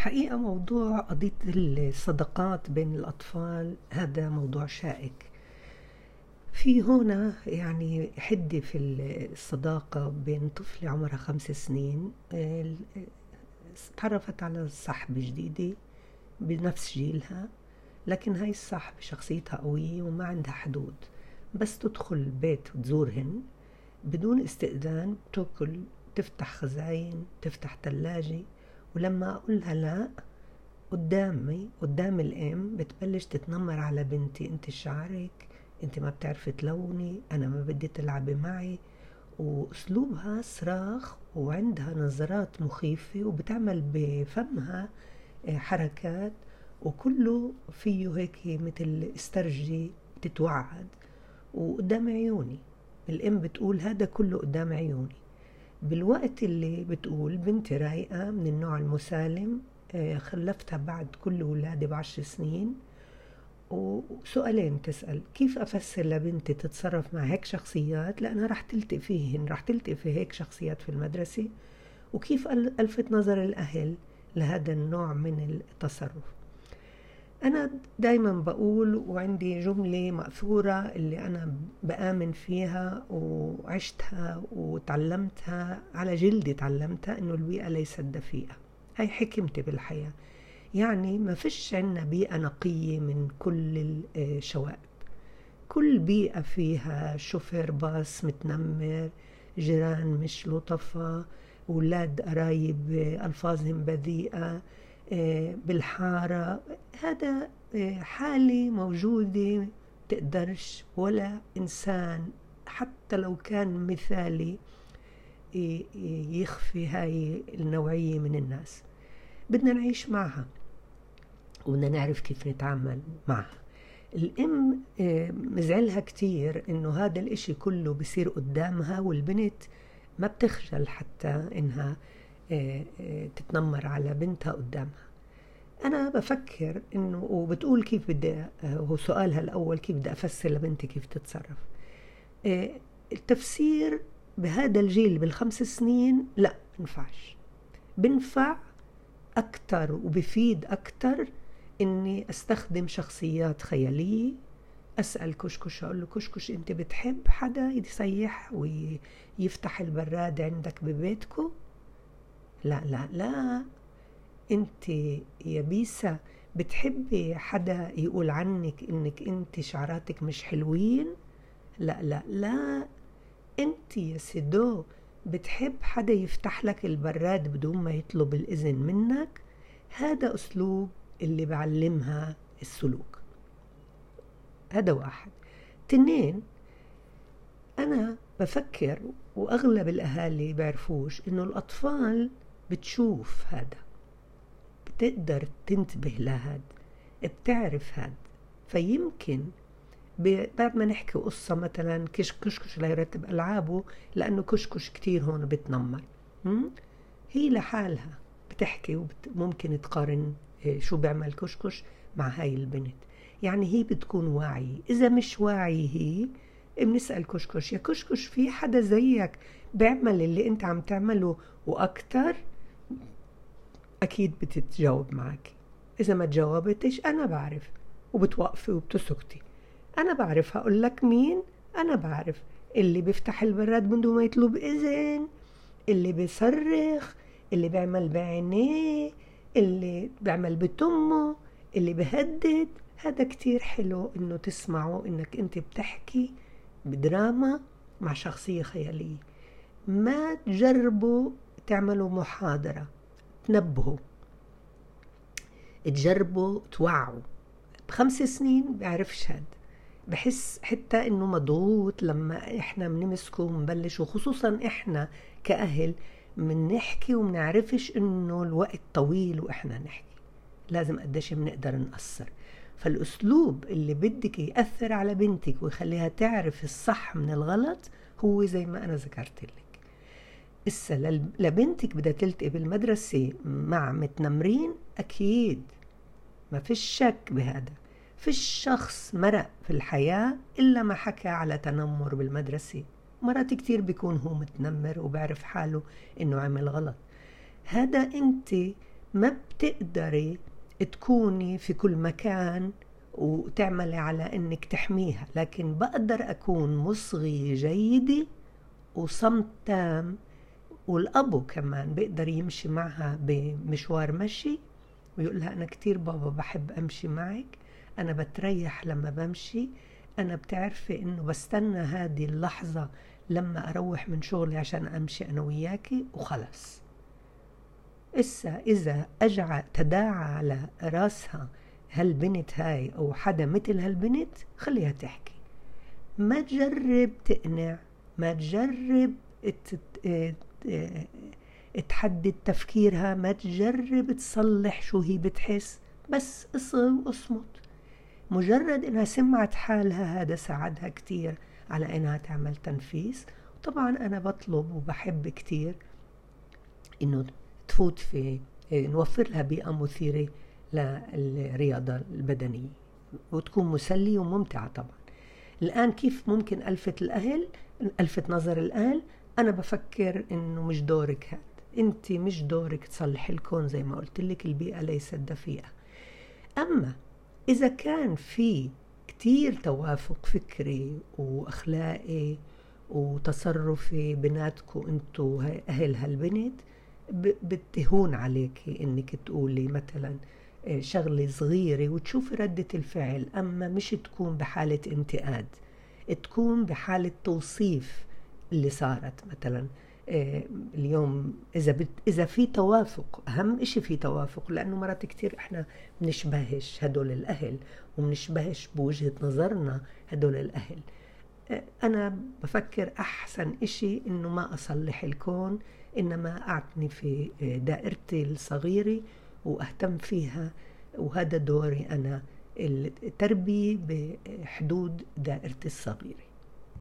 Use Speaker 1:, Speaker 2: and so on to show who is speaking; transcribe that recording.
Speaker 1: حقيقة موضوع قضية الصداقات بين الأطفال هذا موضوع شائك. في هنا يعني حدة في الصداقة بين طفلة عمرها خمس سنين تعرفت على صاحبة جديدة بنفس جيلها لكن هاي الصاحبة شخصيتها قوية وما عندها حدود. بس تدخل البيت وتزورهن بدون استئذان تاكل تفتح خزاين تفتح ثلاجة ولما أقول لها لا قدامي قدام الأم بتبلش تتنمر على بنتي. أنت شعرك أنت ما بتعرفي تلوني أنا ما بدي تلعبي معي. وأسلوبها صراخ وعندها نظرات مخيفة وبتعمل بفمها آه، حركات. وكله فيه هيك مثل استرجي تتوعد وقدام عيوني. الآم بتقول هذا كله قدام عيوني. بالوقت اللي بتقول بنتي رايقة من النوع المسالم آه، خلفتها بعد كل ولادي بعشر سنين. وسؤالين تسأل كيف أفسر لبنتي تتصرف مع هيك شخصيات؟ لأنها رح تلتقي فيهن رح تلتقي في هيك شخصيات في المدرسة. وكيف ألفت نظر الأهل لهذا النوع من التصرف؟ أنا دايما بقول وعندي جملة مأثورة اللي أنا بآمن فيها وعشتها وتعلمتها على جلدي تعلمتها إنه البيئة ليست دفيئة. هاي حكمتي بالحياة. يعني ما فيش عنا بيئة نقية من كل الشوائب كل بيئة فيها شوفير باص متنمر جيران مش لطفة أولاد قرايب ألفاظهم بذيئة آه، بالحارة. هذا آه، حالة موجودة تقدرش ولا إنسان حتى لو كان مثالي يخفي هاي النوعية من الناس. بدنا نعيش معها وبدنا نعرف كيف نتعامل معها. الأم آه، مزعلها كتير إنه هذا الإشي كله بصير قدامها والبنت ما بتخجل حتى آه، آه، تتنمر على بنتها قدامها. أنا بفكر إنه وبتقول كيف بدي آه، هو سؤالها الأول كيف بدي أفسر لبنتي كيف تتصرف؟ التفسير بهذا الجيل بالخمس سنين لا بنفعش بنفع أكتر وبفيد أكتر إني أستخدم شخصيات خيالية أسأل كشكش أقول له كشكش أنت بتحب حدا يصيح ويفتح البراد عندك ببيتكم لا لا لا. انت يا بيسا بتحبي حدا يقول عنك انك انت شعراتك مش حلوين؟ لا لا لا. انت يا سيدو بتحب حدا يفتح لك البراد بدون ما يطلب الإذن منك؟ هذا أسلوب اللي بعلمها السلوك. هذا واحد. تنين أنا بفكر وأغلب الأهالي بيعرفوش إنه الأطفال بتشوف هذا. بتقدر تنتبه لهذا بتعرف هذا فيمكن بعد ما نحكي قصة مثلا كش كشكش ليرتب ألعابه لأنه كشكش كتير هون بتنمر. هي لحالها بتحكي وممكن تقارن آه، شو بيعمل كشكش مع هاي البنت. يعني هي بتكون واعية. إذا مش واعية هي بنسأل كشكش يا كشكش في حدا زيك بيعمل اللي أنت عم تعمله وأكتر؟ أكيد بتتجاوب معك. إذا ما تجاوبتش أنا بعرف وبتوقفي وبتسكتي. أنا بعرف هقول لك مين أنا بعرف. اللي بيفتح البراد من دون ما يطلب إذن اللي بيصرخ اللي بيعمل بعينيه اللي بيعمل بتمه اللي بهدد هذا كتير حلو إنه تسمعوا إنك أنت بتحكي بدراما مع شخصية خيالية. ما تجربوا تعملوا محاضرة. تنبهوا. تجربوا توعوا. بخمس سنين بيعرفش هاد بحس حتى إنه مضغوط لما إحنا بنمسكه ونبلش وخصوصا إحنا كأهل بنحكي ومنعرفش إنه الوقت طويل وإحنا نحكي. لازم قديش بنقدر نقصر. فالأسلوب اللي بدك يأثر على بنتك ويخليها تعرف الصح من الغلط هو زي ما أنا ذكرت لك. إسا لبنتك بدها تلتقي بالمدرسة مع متنمرين؟ أكيد. ما فيش شك بهذا. فيش شخص مرق في الحياة إلا ما حكى على تنمر بالمدرسة. مرات كتير بيكون هو متنمر وبعرف حاله إنه عمل غلط. هذا أنت ما بتقدري تكوني في كل مكان وتعملي على إنك تحميها. لكن بقدر أكون مصغية جيدة وصمت تام والأبو كمان بيقدر يمشي معها بمشوار مشي ويقول لها أنا كتير بابا بحب أمشي معك أنا بتريح لما بمشي أنا بتعرفي إنه بستنى هذه اللحظة لما أروح من شغلي عشان أمشي أنا وياكي وخلص إسا إذا أجع تداعى على راسها هالبنت هاي أو حدا مثل هالبنت خليها تحكي. ما تجرب تقنع ما تجرب تحدد تفكيرها ما تجرب تصلح شو هي بتحس بس اصغي واصمت. مجرد إنها سمعت حالها هذا ساعدها كتير على إنها تعمل تنفيس. طبعا أنا بطلب وبحب كتير إنه تفوت في نوفر لها بيئة مثيرة للرياضة البدنية وتكون مسلية وممتعة طبعا. الآن كيف ممكن ألفت الأهل؟ ألفت نظر الأهل أنا بفكر إنه مش دورك هذا أنت مش دورك تصلح الكون زي ما قلت لك البيئة ليست دفيئة. أما إذا كان في كتير توافق فكري وأخلاقي وتصرفي بيناتكم أنتو أهل هالبنت بتهون عليك إنك تقولي مثلا آه، شغلة صغيرة وتشوفي ردة الفعل. أما مش تكون بحالة انتقاد تكون بحالة توصيف اللي صارت مثلا آه، اليوم إذا بت... إذا في توافق أهم شيء في توافق لأنه مرات كثير إحنا بنشبهش هدول الأهل وبنشبهش بوجهة نظرنا هدول الأهل. آه، أنا بفكر أحسن إشي إنه ما أصلح الكون إنما أعتني في دائرتي الصغيرة وأهتم فيها وهذا دوري أنا التربية بحدود دائرتي الصغيرة.